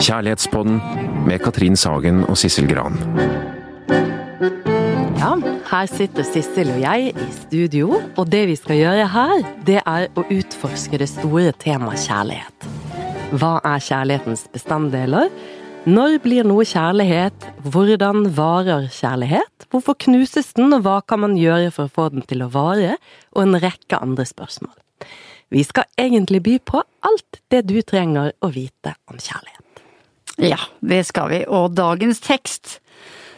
Kjærlighetspodden med Katrin Sagen og Sissel Gran. Ja, her sitter Sissel og jeg i studio, og det vi skal gjøre her, det er å utforske det store temaet kjærlighet. Hva er kjærlighetens bestanddeler? Når blir noe kjærlighet? Hvordan varer kjærlighet? Hvorfor knuses den, og hva kan man gjøre for å få den til å vare? Og en rekke andre spørsmål. Vi skal egentlig by på alt det du trenger å vite om kjærlighet. Ja, det skal vi. Og dagens tekst,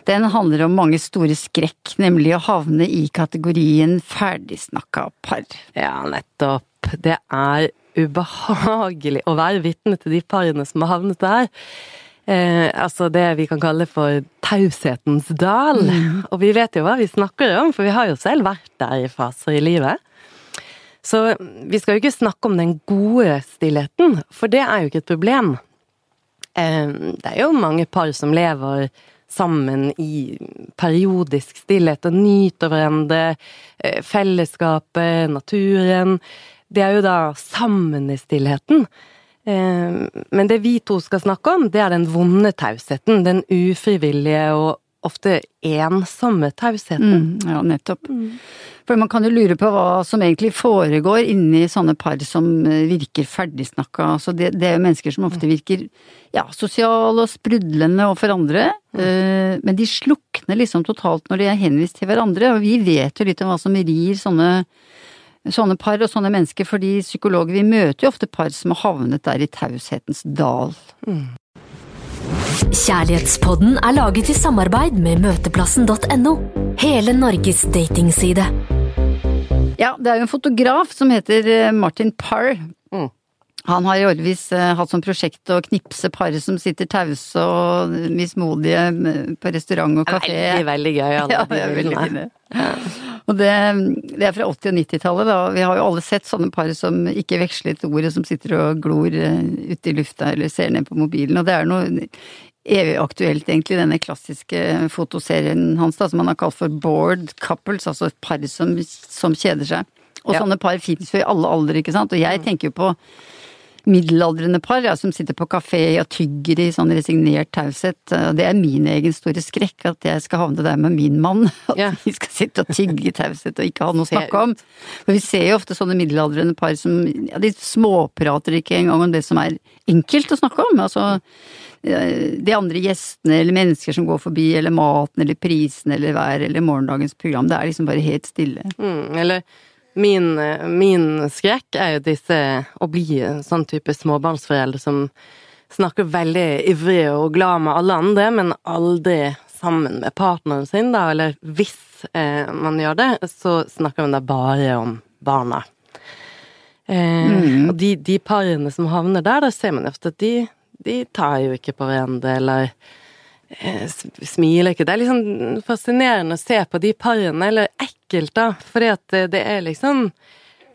den handler om mange store skrekk, nemlig å havne i kategorien ferdigsnakka par. Ja, nettopp. Det er ubehagelig å være vitne til de parene som har havnet der. Eh, altså det vi kan kalle for taushetens dal. Mm. Og vi vet jo hva vi snakker om, for vi har jo selv vært der i faser i livet. Så vi skal jo ikke snakke om den gode stillheten, for det er jo ikke et problem. Det er jo mange par som lever sammen i periodisk stillhet og nyter hverandre, eh, fellesskapet, naturen. Det er jo da sammen i stillheten. Men det vi to skal snakke om, det er den vonde tausheten. Den ufrivillige og ofte ensomme tausheten. Mm, ja, nettopp. Mm. For man kan jo lure på hva som egentlig foregår inni sånne par som eh, virker ferdigsnakka. Altså det, det, er jo mennesker som ofte virker ja, sosiale og sprudlende overfor andre. Mm. Uh, men de slukner liksom totalt når de er henvist til hverandre. Og vi vet jo litt om hva som rir sånne sånne par og sånne mennesker, fordi psykologer vi møter jo ofte par som har havnet der i taushetens dal. Mm. Kjærlighetspodden er laget i samarbeid med møteplassen.no. Hele Norges datingside. Ja, det er jo en fotograf som heter eh, Martin Parr. Mm. Han har i årevis uh, hatt som prosjekt å knipse par som sitter tause og mismodige på restaurant og kafé. Veldig, veldig gøy, alle ja, de bildene. Og det, det, er fra 80- og 90-tallet, da. Vi har jo alle sett sånne par som ikke vekslet ordet, som sitter og glor uh, ute i lufta eller ser ned på mobilen. Og det er noe evig aktuelt, egentlig, denne klassiske fotoserien hans, da, som han har kalt for bored couples, altså par som, som kjeder seg. Og ja. sånne par fins jo i alle aldre, ikke sant. Og jeg mm. tenker jo på middelaldrende par ja, som sitter på kafé og tygger i sånn resignert taushet. Det er min egen store skrekk at jeg skal havne der med min mann. At ja. vi skal sitte og tygge i taushet og ikke ha noe å snakke om. For vi ser jo ofte sånne middelaldrende par som ja, de småprater ikke engang om det som er enkelt å snakke om. Altså de andre gjestene eller mennesker som går forbi, eller maten eller prisen eller vær eller morgendagens program. Det er liksom bare helt stille. Mm, eller Min, min, skrekk er jo disse å bli sånn type småbarnsforeldre som snakker veldig ivrig og glad med alle andre, men aldri sammen med partneren sin, da, eller hvis eh, man gjør det, så snakker man da bare om barna. Eh, mm. Og de, de, parene som havner der, da ser man ofte at de, de tar jo ikke på hverandre, eller Eh, smiler ikke. Det er liksom fascinerende å se på de parene, eller ekkelt, da, fordi at det er liksom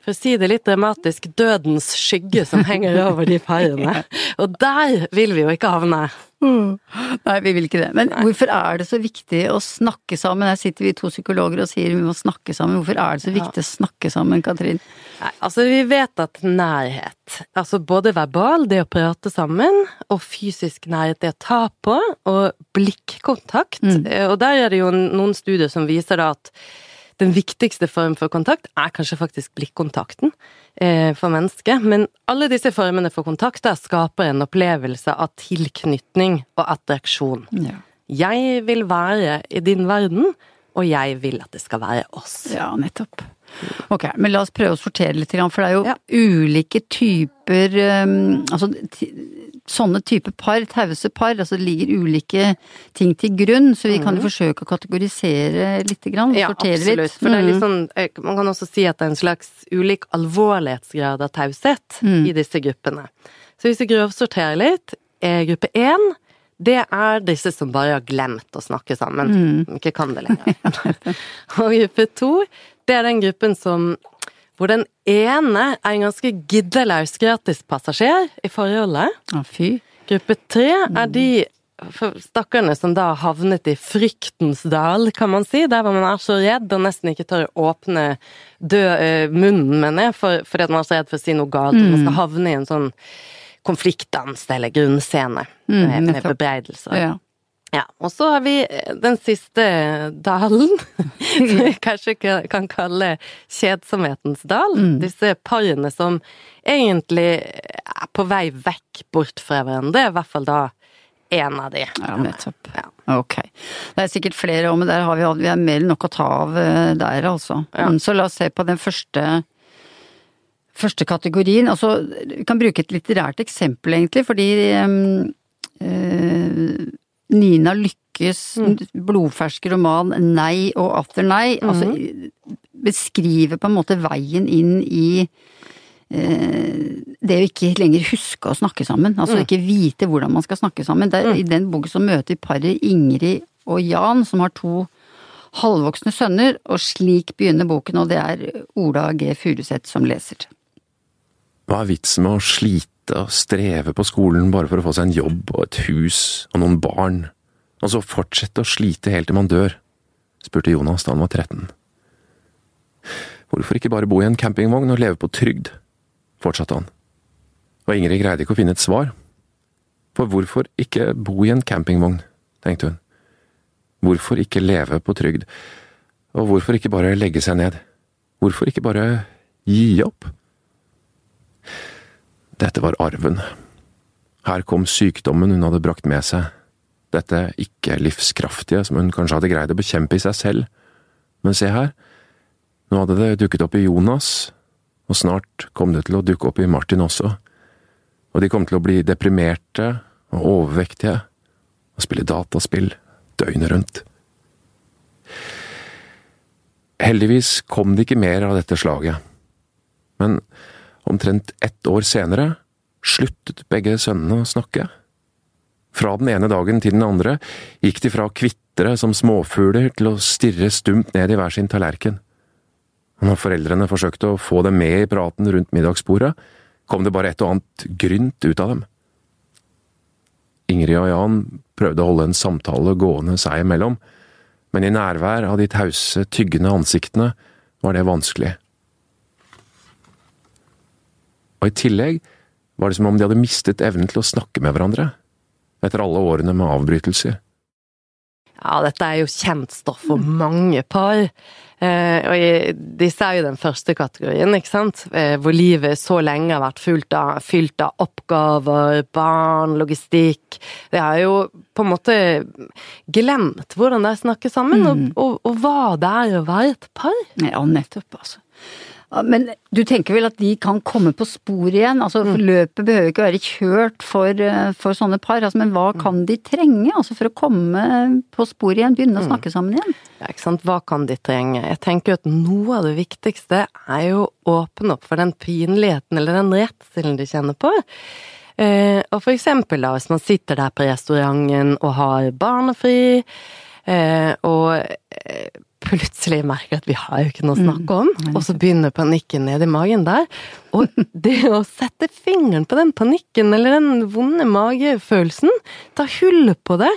for å si det litt dramatisk, dødens skygge som henger over de parene. Og der vil vi jo ikke havne. Mm. Nei, vi vil ikke det. Men Nei. hvorfor er det så viktig å snakke sammen? Her sitter vi to psykologer og sier vi må snakke sammen. Hvorfor er det så viktig ja. å snakke sammen, Katrin? Nei, altså vi vet at nærhet, altså både verbal, det å prate sammen, og fysisk nærhet, det å ta på, og blikkontakt, mm. og der er det jo noen studier som viser da at den viktigste form for kontakt er kanskje faktisk blikkontakten eh, for mennesket. Men alle disse formene for kontakt skaper en opplevelse av tilknytning og attraksjon. Ja. Jeg vil være i din verden, og jeg vil at det skal være oss. Ja, nettopp. Ok, men la oss prøve å sortere litt, for det er jo ja. ulike typer um, Altså sånne type par, tause par, altså det ligger ulike ting til grunn, så vi mm. kan jo mhm. forsøke å kategorisere litt, grann, ja, sortere absolutt. litt. For mhm. sånn, eh, man kan også si at det er en slags ulik alvorlighetsgrad av taushet mm. i disse gruppene. Så hvis vi grovsorterer litt, er gruppe én det er disse som bare har glemt å snakke sammen. Mm. Ikke kan det lenger. og gruppe to, det er den gruppen som hvor den ene er en ganske giddelaus gratispassasjer i forholdet. Å, fy. Gruppe tre er de stakkarene som da havnet i fryktens dal, kan man si. Der hvor man er så redd og nesten ikke tør å åpne død, uh, munnen, mener jeg, for, fordi man er så redd for å si noe galt. Mm. Man skal havne i en sånn konfliktdans eller grunnscene Mm, med, med nettopp. bebreidelser. Ja. Ja, og så har vi den siste dalen, som vi kanskje kan- kan kalle kjedsomhetens dal. Mm. Disse parene som egentlig er på vei vekk bort fra hverandre, i hvert fall da en av de. Ja, nettopp. Ja. Ok. Det er sikkert flere òg, men der har vi, vi har mer enn nok å ta av eh, der, altså. Ja. Mm, Så la oss se på den første Første kategorien. Altså, vi kan bruke et litterært eksempel, egentlig, fordi um, eh, Nina Lykkes blodferske roman 'Nei og atter nei' altså, beskriver på en måte veien inn i eh, det å ikke lenger huske å snakke sammen. Altså ikke vite hvordan man skal snakke sammen. Der, I den boken så møter vi paret Ingrid og Jan, som har to halvvoksne sønner, og slik begynner boken, og det er Ola G. Furuseth som leser. Hva er vitsen med å slite og streve på skolen bare for å få seg en jobb og et hus og noen barn, og så fortsette å slite helt til man dør? spurte Jonas da han var 13. Hvorfor ikke bare bo i en campingvogn og leve på trygd? fortsatte han. Og Ingrid greide ikke å finne et svar. For hvorfor ikke bo i en campingvogn, tenkte hun. Hvorfor ikke leve på trygd? Og hvorfor ikke bare legge seg ned? Hvorfor ikke bare gi opp? Dette var arven. Her kom sykdommen hun hadde brakt med seg. Dette ikke-livskraftige som hun kanskje hadde greid å bekjempe i seg selv. Men se her, nå hadde det dukket opp i Jonas, og snart kom det til å dukke opp i Martin også. Og de kom til å bli deprimerte og overvektige og spille dataspill døgnet rundt. Heldigvis kom det ikke mer av dette slaget, men omtrent ett år senere sluttet begge sønnene å snakke. Fra den ene dagen til den andre gikk de fra å kvitre som småfugler til å stirre stumt ned i hver sin tallerken. Når foreldrene forsøkte å få dem med i praten rundt middagsbordet, kom det bare et og annet grynt ut av dem. Ingrid og Jan prøvde å holde en samtale gående seg imellom, men i nærvær av de tause, tyggende ansiktene var det vanskelig. Og i tillegg var det som om de hadde mistet evnen til å snakke med hverandre, etter alle årene med avbrytelser. Ja, dette er jo kjent stoff for mange par. Eh, og disse er jo den første kategorien, ikke sant? Eh, hvor livet så lenge har vært fylt av, fylt av oppgaver, barn, logistikk. Det har jo på en måte glemt hvordan de snakker sammen, mm. og, og, og hva det er å være et par. Ja, nettopp, altså. Men du tenker vel at de kan komme på sporet igjen? Altså, mm. Løpet behøver ikke være kjørt for, eh, for sånne par, altså, men hva kan de trenge altså, for å komme på sporet igjen? Begynne å snakke sammen igjen? Ja, ikke sant. Hva kan de trenge? Jeg tenker at noe av det viktigste er jo å åpne opp for den pinligheten eller den redselen de kjenner på. Eh, og for eksempel da, hvis man sitter der på restauranten og har barnefri, eh, og plutselig merker at vi har jo ikke noe å snakke om, og så begynner panikken nede i magen der. Og det å sette fingeren på den panikken eller den vonde magefølelsen, ta hull på det,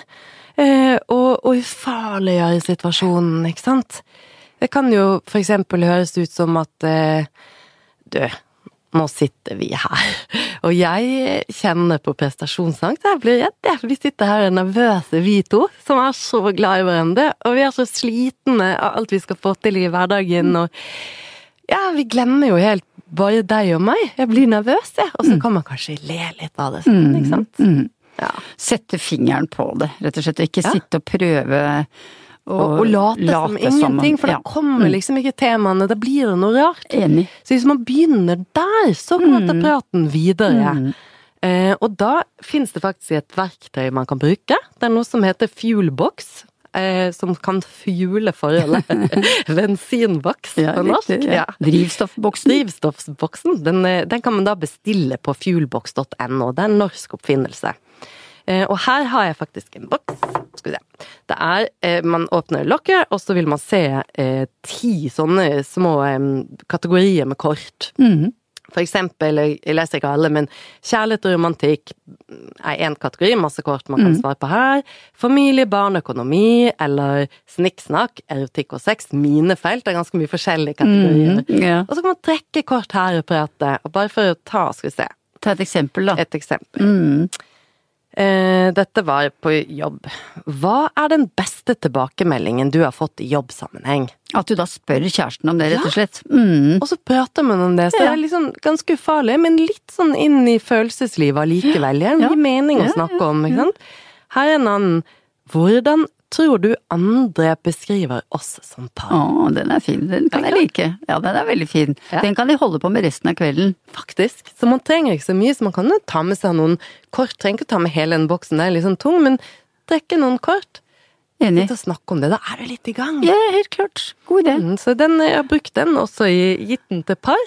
eh, og, og ufarliggjøre situasjonen, ikke sant. Det kan jo for eksempel høres ut som at eh, du, nå sitter vi her, og jeg kjenner på prestasjonsangst. Jeg blir redd. Vi sitter her og er nervøse, vi to, som er så glad i hverandre. Og vi er så slitne av alt vi skal få til i hverdagen, og ja, vi glemmer jo helt bare deg og meg. Jeg blir nervøs, jeg. Og så kan man kanskje le litt av det sånn, ikke sant. Mm. Ja. Sette fingeren på det, rett og slett. Ikke Ja. sitte og prøve Og, og late, som ingenting, for da ja. kommer liksom ikke temaene. Da blir det noe rart. Enig. Så hvis man begynner der, så kan man ta praten videre. Mm. Eh, og da finnes det faktisk et verktøy man kan bruke. Det er noe som heter Fuelbox. Eh, som kan fuele forholdet. Bensinboks Ja, på norsk. ja. Drivstoffboksen. Drivstoffboksen. Den, eh, den kan man da bestille på fuelbox.no. Det er en norsk oppfinnelse. Eh, og her har jeg faktisk en boks. Skal vi se. Det er eh, Man åpner lokket, og så vil man se eh, ti sånne små eh, kategorier med kort. Mhm. For eksempel, jeg jeg leser ikke alle, men kjærlighet og romantikk er én kategori, masse kort man kan svare på her. Familie, barn, økonomi, eller snikksnakk, erotikk og sex. Mine felt er ganske mye forskjellige kategorier. Mm, yeah. Og så kan man trekke kort her og prate, og bare for å ta, skal vi se. Ta et eksempel, da. Et eksempel. Mm. Eh, dette var på jobb. Hva er den beste tilbakemeldingen du har fått i jobbsammenheng? At du da spør kjæresten om det, rett og slett. Mm. Og så prater man om det, så det er liksom ganske ufarlig, men litt sånn inn i følelseslivet allikevel. Det gir mening å snakke om, ikke sant? Her er en annen. Hvordan tror du andre beskriver oss som par? Å, den er fin. Den kan jeg like. Ja, den er veldig fin. Ja. Den kan de holde på med resten av kvelden. Faktisk. Så man trenger ikke så mye, så man kan jo ta med seg noen kort. Trenger ikke ta med hele den boksen, det er litt sånn tung, men trekke noen kort. Enig. Sitt og snakke om det, da er du litt i gang. Ja, helt klart. God idé. Mm, Så den, jeg har brukt den også i gitt den til par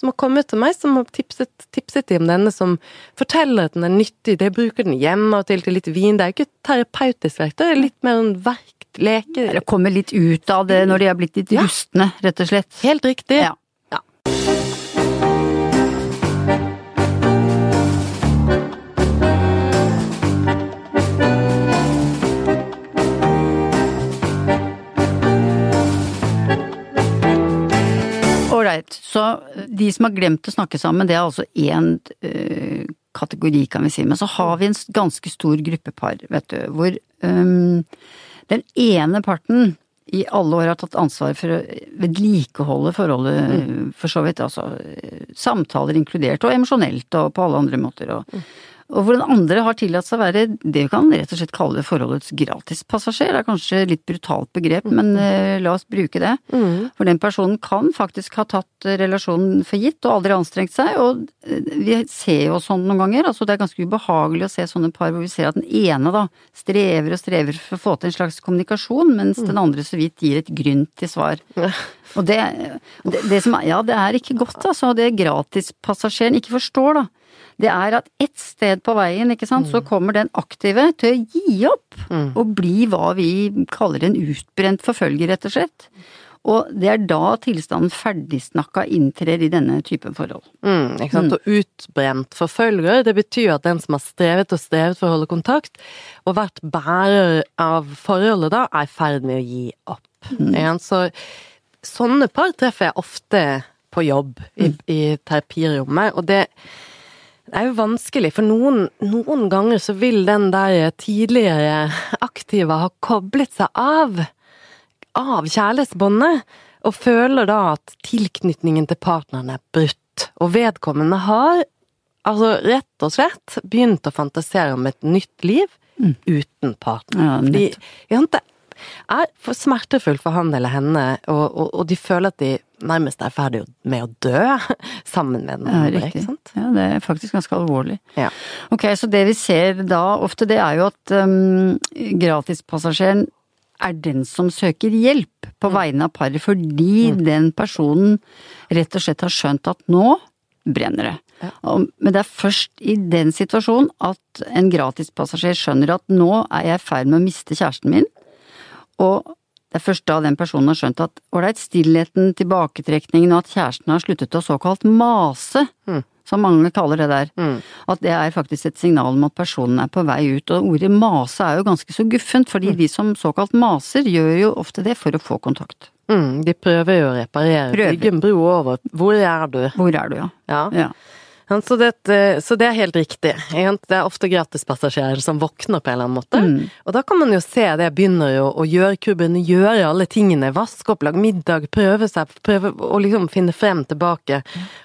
som har kommet til meg, som har tipset, tipset om denne, som forteller at den er nyttig. De bruker den hjemme og til til litt vin. Det er ikke terapeutisk verktøy, det er litt mer en verk, leke Eller komme litt ut av det når de er blitt litt Ja. rustne, rett og slett. Helt riktig. Ja. Ålreit, så eh, de som har glemt å snakke sammen, det er altså én eh, kategori, kan vi si. Men så har vi en ganske stor gruppe par, vet du, hvor um, den ene parten i alle år har tatt ansvar for å vedlikeholde forholdet, for så vidt. Altså eh, samtaler inkludert, og emosjonelt, og på alle andre måter. Og, og hvor den andre har tillatt seg å være det vi kan rett og slett kalle forholdets gratispassasjer. Det er kanskje litt brutalt begrep, men uh, la oss bruke det. Mm. For den personen kan faktisk ha tatt eh, relasjonen for gitt og aldri anstrengt seg, og eh, vi ser jo sånn noen ganger. Altså det er ganske ubehagelig å se sånne par hvor vi ser at den ene da strever og strever for å få til en slags kommunikasjon, mens den andre så vidt gir et grynt til svar. Og det, det, det som er, ja det er ikke godt altså, det gratispassasjeren ikke forstår da, det er at ett sted på veien, ikke sant, så kommer den aktive til å gi opp Mm. og bli hva vi kaller en utbrent forfølger, rett og slett. Og det er da tilstanden ferdigsnakka inntrer i denne typen forhold. Mm, ikke sant? Og utbrent forfølger, det betyr at den som har strevet og strevet for å holde kontakt, og vært bærer av forholdet da, er i ferd med å gi opp. Mm. Så sånne par treffer jeg ofte på jobb i, i terapirommet, og det det er jo vanskelig, for noen, noen ganger så vil den der tidligere aktive ha koblet seg av av kjærlighetsbåndet, og føler da at tilknytningen til partneren er brutt. Og vedkommende har altså rett og slett begynt å fantasere om et nytt liv uten partner. Ja, Fordi ja, det er for smertefullt for han eller henne, og, og, og de føler at de nærmest er ferdig med å dø sammen med den Ja, andre. riktig. ikke sant? Ja, det er faktisk ganske alvorlig. Ja. Ok, så det vi ser da ofte, det er jo at um, gratispassasjeren er den som søker hjelp på vegne av paret, fordi den personen rett og slett har skjønt at nå brenner det. Ja. Men det er først i den situasjonen at en gratispassasjer skjønner at nå er jeg i ferd med å miste kjæresten min, og det er først da den personen har skjønt at ålreit, stillheten, tilbaketrekningen og at kjæresten har sluttet å såkalt mase, Mm. som mange kaller det der, Mm. at det er faktisk et signal om at personen er på vei ut. Og ordet mase er jo ganske så guffent, Mm. fordi de som såkalt maser, gjør jo ofte det for å få kontakt. Mm, de prøver jo å reparere, bygge en bro over. Hvor er du? Hvor er du, ja? Ja. ja. Så det, så det er helt riktig. Det er ofte gratispassasjerer som våkner på en eller annen måte. Mm. Og da kan man jo se det begynner jo å gjøre kubben gjøre alle tingene. Vaske opp, lage middag, prøve seg, prøve å liksom finne frem tilbake.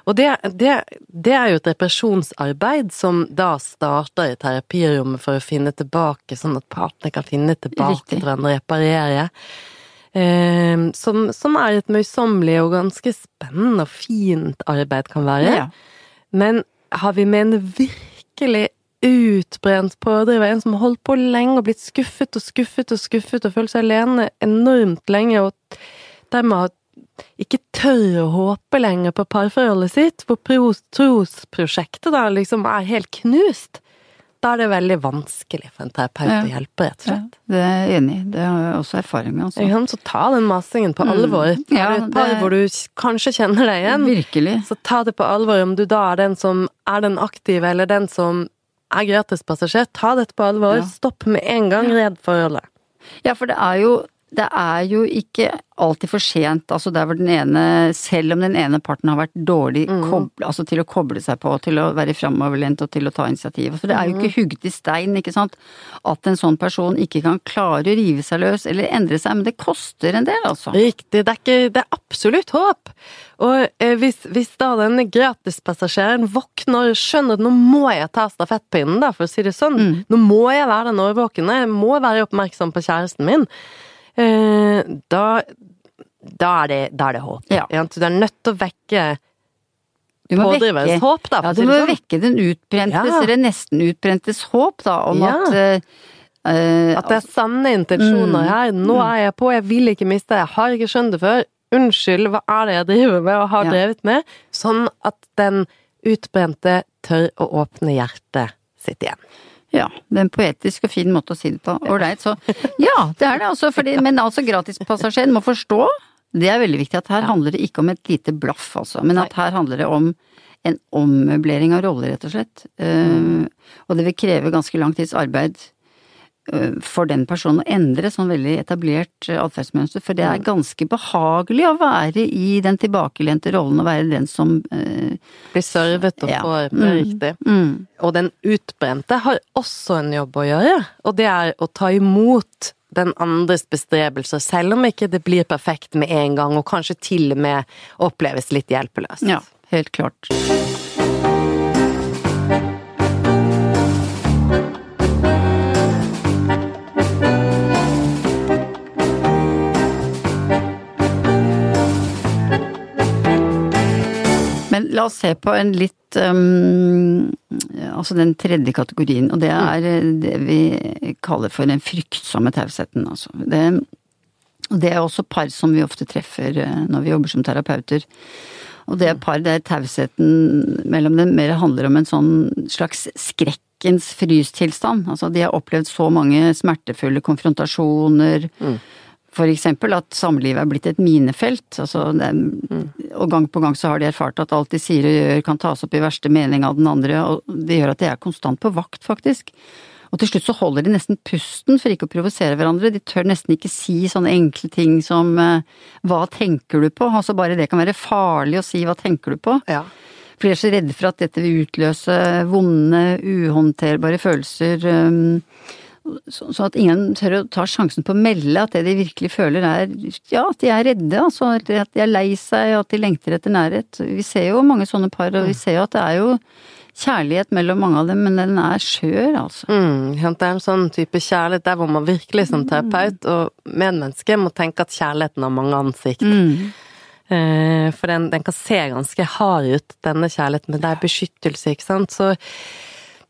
Og det, det, det er jo et reparasjonsarbeid som da starter i terapirommet for å finne tilbake, sånn at partene kan finne tilbake Riktig. til hverandre, reparere. Eh, som, som er et møysommelig og ganske spennende og fint arbeid kan være. ja. Men har vi med en virkelig utbrent pådriver, en som har holdt på lenge og blitt skuffet og skuffet og skuffet og følt seg alene enormt lenge, og dermed ikke tør å håpe lenger på parforholdet sitt, hvor pros- trosprosjektet da liksom er helt knust, da er det veldig vanskelig for en terapeut Ja. å hjelpe, rett og ja. slett. Det er jeg enig i. Det har jeg også erfaring med, altså. Så ta den masingen på alvor. Mm. Ja, du et par det- hvor du kanskje kjenner deg igjen, Virkelig. så ta det på alvor om du da er den som er den aktive, eller den som er gratispassasjer. Ta dette på alvor. Ja. Stopp med en gang. Redd forholdet. Ja, for det er jo det er jo ikke alltid for sent, altså der hvor den ene, selv om den ene parten har vært dårlig koble, altså til å koble seg på, til å være framoverlent og til å ta initiativ. For det er jo ikke hugget i stein, ikke sant, at en sånn person ikke kan klare å rive seg løs eller endre seg, men det koster en del, altså. Riktig, det er, ikke, det er absolutt håp. Og eh, hvis, hvis da den gratispassasjeren våkner og skjønner at nå må jeg ta stafettpinnen, da, for å si det sånn, nå må jeg være den årvåkne, jeg må være oppmerksom på kjæresten min, da, da, er det, da er det håp. Ja. Ja, Du er nødt til å vekke pådriverens håp, da, Ja, du må sånn. vekke den utbrentes, Ja. eller nesten utbrentes håp, da, om Ja. at eh, eh, At det er sanne intensjoner Mm. her. Nå er jeg på, jeg vil ikke miste, jeg har ikke skjønt det før. Unnskyld, hva er det jeg driver med og har Ja. drevet med? Sånn at den utbrente tør å åpne hjertet sitt igjen. Ja, det er en poetisk og fin måte å si det på. Ålreit, så ja, det er det altså. Fordi, men altså, gratispassasjeren må forstå, det er veldig viktig, at her handler det ikke om et lite blaff, altså. Men at her handler det om en ommøblering av roller, rett og slett. Eh, og det vil kreve ganske lang tids arbeid for den personen å endre sånn veldig etablert eh, atferdsmønster. For det er ganske behagelig å være i den tilbakelente rollen og være den som eh, Blir servet og Ja. får det Mm. riktig. mm, Og den utbrente har også en jobb å gjøre, og det er å ta imot den andres bestrebelser, selv om ikke det blir perfekt med en gang, og kanskje til og med oppleves litt hjelpeløst. Ja, helt klart. La oss se på en litt um, Altså den tredje kategorien, og det er eh, det vi kaller for den fryktsomme tausheten, altså. Det, og det er også par som vi ofte treffer eh, når vi jobber som terapeuter. Og det er par der tausheten mellom dem mer handler om en sånn slags skrekkens frystilstand. Altså de har opplevd så mange smertefulle konfrontasjoner. For eksempel at samlivet er blitt et minefelt. Altså det er, Og gang på gang så har de erfart at alt de sier og gjør kan tas opp i verste mening av den andre, og det gjør at de er konstant på vakt, faktisk. Og til slutt så holder de nesten pusten for ikke å provosere hverandre. De tør nesten ikke si sånne enkle ting som eh, 'hva tenker du på?' Altså bare det kan være farlig å si 'hva tenker du på?' Ja. For de er så redde for at dette vil utløse vonde, uhåndterbare følelser. um, så, så at ingen tør å ta sjansen på å melde at det de virkelig føler er ja, at de er redde, altså at de er lei seg, og at de lengter etter nærhet. Vi ser jo mange sånne par, og vi ser jo at det er jo kjærlighet mellom mange av dem, men den er skjør, altså. Mm, det er en sånn type kjærlighet der hvor man virkelig som terapeut og medmenneske må tenke at kjærligheten har mange ansikt. Mm. Eh, for den, den kan se ganske hard ut, denne kjærligheten, men det er beskyttelse, ikke sant. Så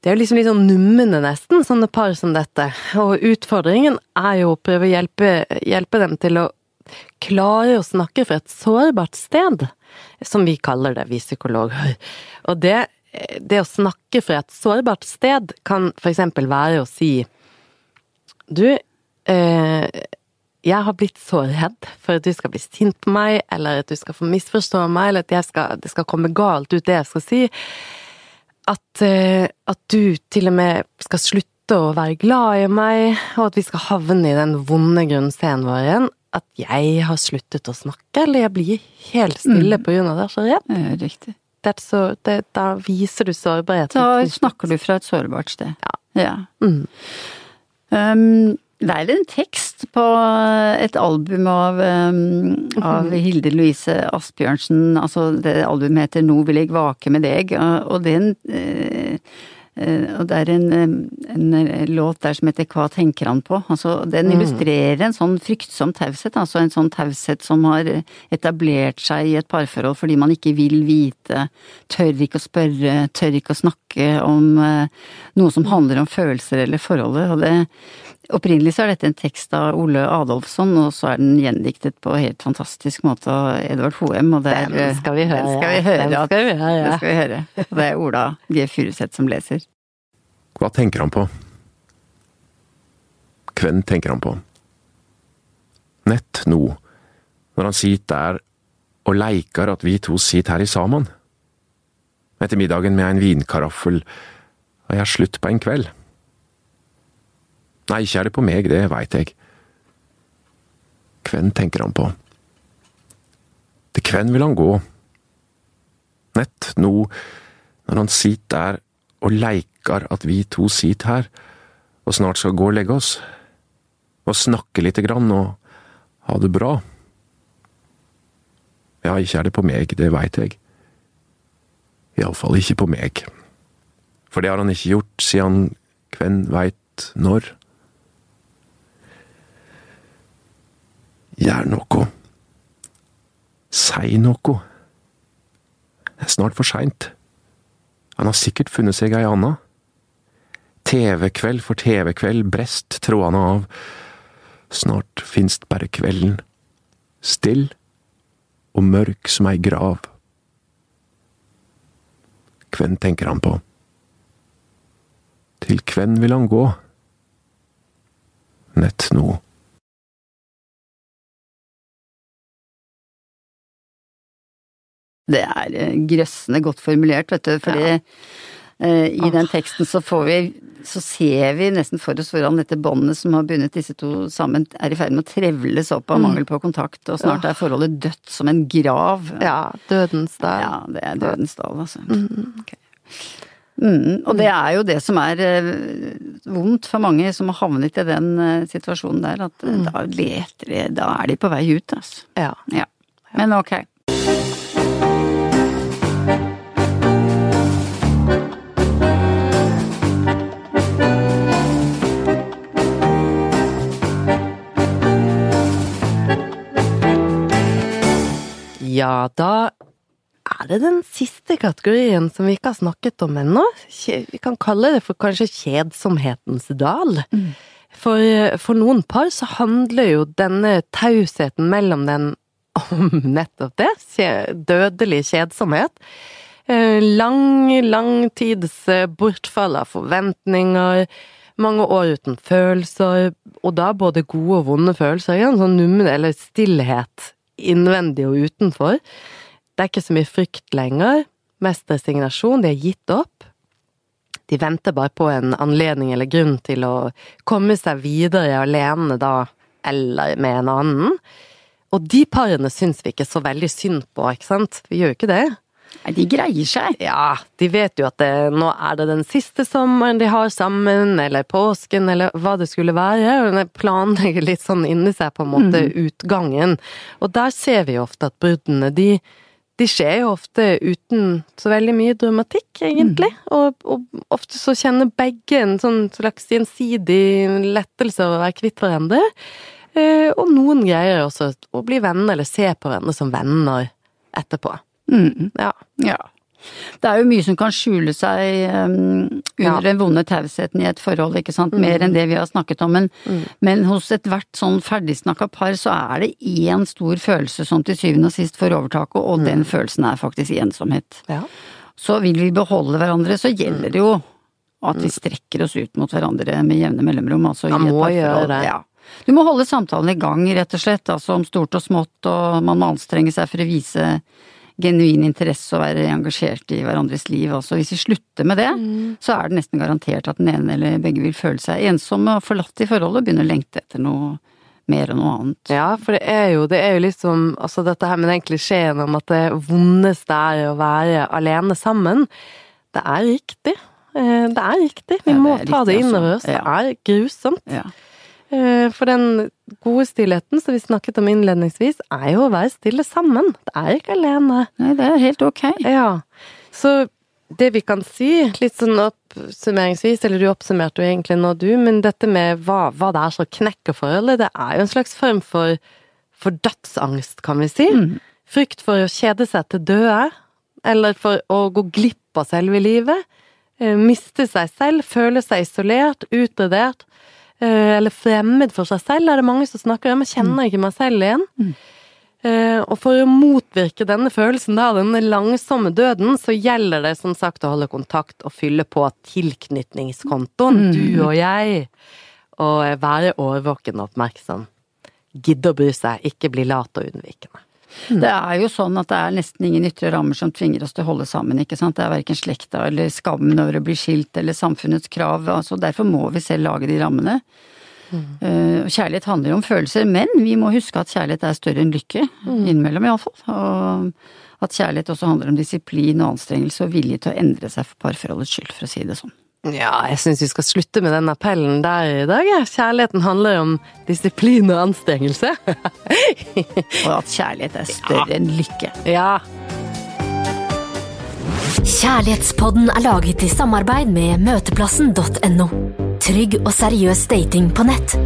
det er jo liksom litt sånn numne, nesten, sånne par som dette. Og utfordringen er jo å prøve å hjelpe, hjelpe dem til å klare å snakke fra et sårbart sted, som vi kaller det, vi psykologer. Og det, det å snakke fra et sårbart sted kan for eksempel være å si Du, eh, jeg har blitt så redd for at du skal bli sint på meg, eller at du skal få misforstå meg, eller at skal, det skal komme galt ut det jeg skal si. At, eh, at du til og med skal slutte å være glad i meg, og at vi skal havne i den vonde grunnscenen vår igjen. At jeg har sluttet å snakke, eller jeg blir helt stille på grunn av det. Så redd. Ja, riktig. Det så, det, da viser du sårbarheten. Da snakker du fra et sårbart sted. Ja. ja. Mm. Um, det er en tekst på et album av, um, av Hilde Louise Asbjørnsen. Altså, det albumet heter Nå vil jeg vake med deg, og den eh, eh, og det er en, eh, en låt der som heter Hva tenker han på? Altså, den illustrerer en sånn fryktsom taushet, altså en sånn taushet som har etablert seg i et parforhold fordi man ikke vil vite, tør ikke å spørre, tør ikke å snakke om eh, noe som handler om følelser eller forholdet. Og det, opprinnelig så er dette en tekst av Ole Adolfsson, og så er den gjendiktet på helt fantastisk måte av Edvard Hoem, og det er Den skal vi høre. Den skal vi høre. Den skal vi høre. Det skal vi høre. Og det er Ola G. Furuseth som leser. Hva tenker han på? Hvem tenker han på? Nett nå, når han sitter der og leikar at vi to sitter her i saman. Etter middagen med en vinkaraffel, og jeg har slutt på en kveld. Nei, ikke er det på meg, det veit jeg. Hvem tenker han på. Til hvem vil han gå? Nett nå, når han sitter der og leikar at vi to sitter her og snart skal gå og legge oss, og snakke lite grann og ha det bra. Ja, ikke er det på meg, det veit jeg. Iallfall ikke på meg. For det har han ikke gjort siden hvem veit når. Gjør noe. Si noe. Det er snart for seint. Han har sikkert funnet seg ei anna. TV-kveld for TV-kveld brest trådene av. Snart finst bare kvelden. Still og mørk som ei grav. Hvem tenker han på? Til hvem vil han gå? Nett nå. Det er eh, grøssende godt formulert, vet du, fordi eh, i den teksten så får vi så ser vi nesten for oss hvordan dette båndet som har bundet disse to sammen, er i ferd med å trevles opp av mangel på kontakt, og snart er forholdet dødt som en grav. Ja, dødens dal. Ja, det er dødens dal, altså. Ok. Mm, og det er jo det som er eh, vondt for mange som har havnet i den situasjonen der, at mm. da leter de Da er de på vei ut, altså. Ja. Ja. Men ok. Ja, da er det den siste kategorien som vi ikke har snakket om ennå. Vi kan kalle det for kanskje kjedsomhetens dal. For, for noen par så handler jo denne tausheten mellom den om nettopp det, dødelig kjedsomhet. Eh, Lang, lang tids eh, bortfall av forventninger, mange år uten følelser, og da både gode og vonde følelser. En sånn nummen eller stillhet innvendig og utenfor. Det er ikke så mye frykt lenger, mest resignasjon, de er gitt opp. De venter bare på en anledning eller grunn til å komme seg videre alene da, eller med en annen. Og de parene syns vi ikke så veldig synd på, ikke sant? Vi gjør jo ikke det. Nei, de greier seg. Ja, de vet jo at det, nå er det den siste sommeren de har sammen, eller påsken, eller hva det skulle være. Og de planlegger litt sånn inni seg, på en måte, utgangen. Og der ser vi jo ofte at bruddene, de, de skjer jo ofte uten så veldig mye dramatikk, egentlig. Og, og ofte så kjenner begge en sånn slags gjensidig lettelse over å være kvitt hverandre. Eh, og noen greier også å bli venner, eller se på hverandre som venner etterpå. Mm. Ja. Ja. Det er jo mye som kan skjule seg um, under Ja. den vonde tausheten i et forhold, ikke sant. Mer enn det vi har snakket om. Men, men hos ethvert sånn ferdigsnakka par så er det én stor følelse som til syvende og sist får overtaket, og den følelsen er faktisk ensomhet. ja. Så vil vi beholde hverandre, så gjelder det jo at vi strekker oss ut mot hverandre med jevne mellomrom. Altså Man må gjøre det. Ja. Du må holde samtalen i gang, rett og slett. Altså om stort og smått, og man må anstrenge seg for å vise genuin interesse og være engasjert i hverandres liv. Altså hvis vi slutter med det, så er det nesten garantert at den ene eller begge vil føle seg ensomme og forlatt i forholdet og begynne å lengte etter noe mer og noe annet. Ja, for det er jo, det er jo liksom Altså dette her med den klisjeen om at det vondeste er å være alene sammen. Det er riktig. Eh, Det er riktig. Vi Ja, må ta riktig, det innover oss. oss. Det er grusomt. Ja. Eh, For den gode stillheten som vi snakket om innledningsvis, er jo å være stille sammen. Det er ikke alene. Nei, det er helt ok. Ja. Så det vi kan si, litt sånn oppsummeringsvis, eller du oppsummerte jo egentlig nå du, men dette med hva, hva det er som knekker forholdet, det er jo en slags form for, for dødsangst, kan vi si. Frykt for å kjede seg til døde, eller for å gå glipp av selve livet. Eh, Miste seg selv, føle seg isolert, utradert, eh, eller fremmed for seg selv, er det mange som snakker om. Jeg kjenner ikke meg selv igjen. Eh, og for å motvirke denne følelsen, da, denne langsomme døden, så gjelder det som sagt å holde kontakt og fylle på tilknytningskontoen, du og jeg, og være årvåken og oppmerksom. Gidde å bry seg, ikke bli lat og unnvikende. Det er jo sånn at det er nesten ingen ytre rammer som tvinger oss til å holde sammen, ikke sant. Det er verken slekta eller skammen over å bli skilt eller samfunnets krav, altså derfor må vi selv lage de rammene. Mm. kjærlighet handler jo om følelser, men vi må huske at kjærlighet er større enn lykke. Innimellom, iallfall. Og at kjærlighet også handler om disiplin og anstrengelse og vilje til å endre seg for parforholdets skyld, for å si det sånn. Ja, jeg syns vi skal slutte med den appellen der i dag. Kjærligheten handler om disiplin og anstrengelse. Og at kjærlighet er større enn lykke. ja. Kjærlighetspodden er laget i samarbeid med møteplassen.no. Trygg og seriøs dating på nett.